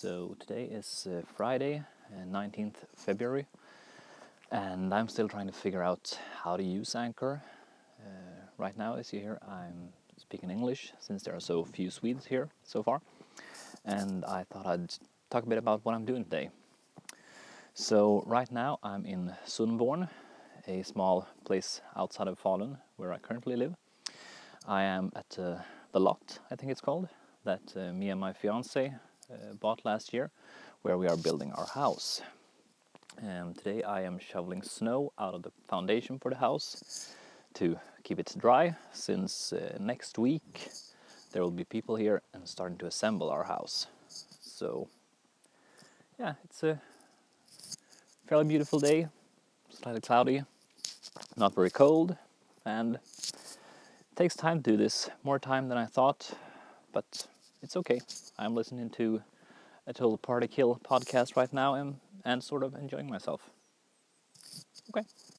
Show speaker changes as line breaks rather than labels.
So today is uh, Friday, uh, 19th February, and I'm still trying to figure out how to use Anchor. Uh, right now, as you hear, I'm speaking English since there are so few Swedes here so far, and I thought I'd talk a bit about what I'm doing today. So right now, I'm in Sundborn, a small place outside of Falun where I currently live. I am at uh, the lot, I think it's called, that uh, me and my fiance bought last year, where we are building our house. And today I am shoveling snow out of the foundation for the house to keep it dry, since uh, next week there will be people here and starting to assemble our house. So, yeah, it's a fairly beautiful day, slightly cloudy, not very cold, and it takes time to do this, more time than I thought, but it's okay. I'm listening to a Total Party Kill podcast right now and, and sort of enjoying myself. Okay,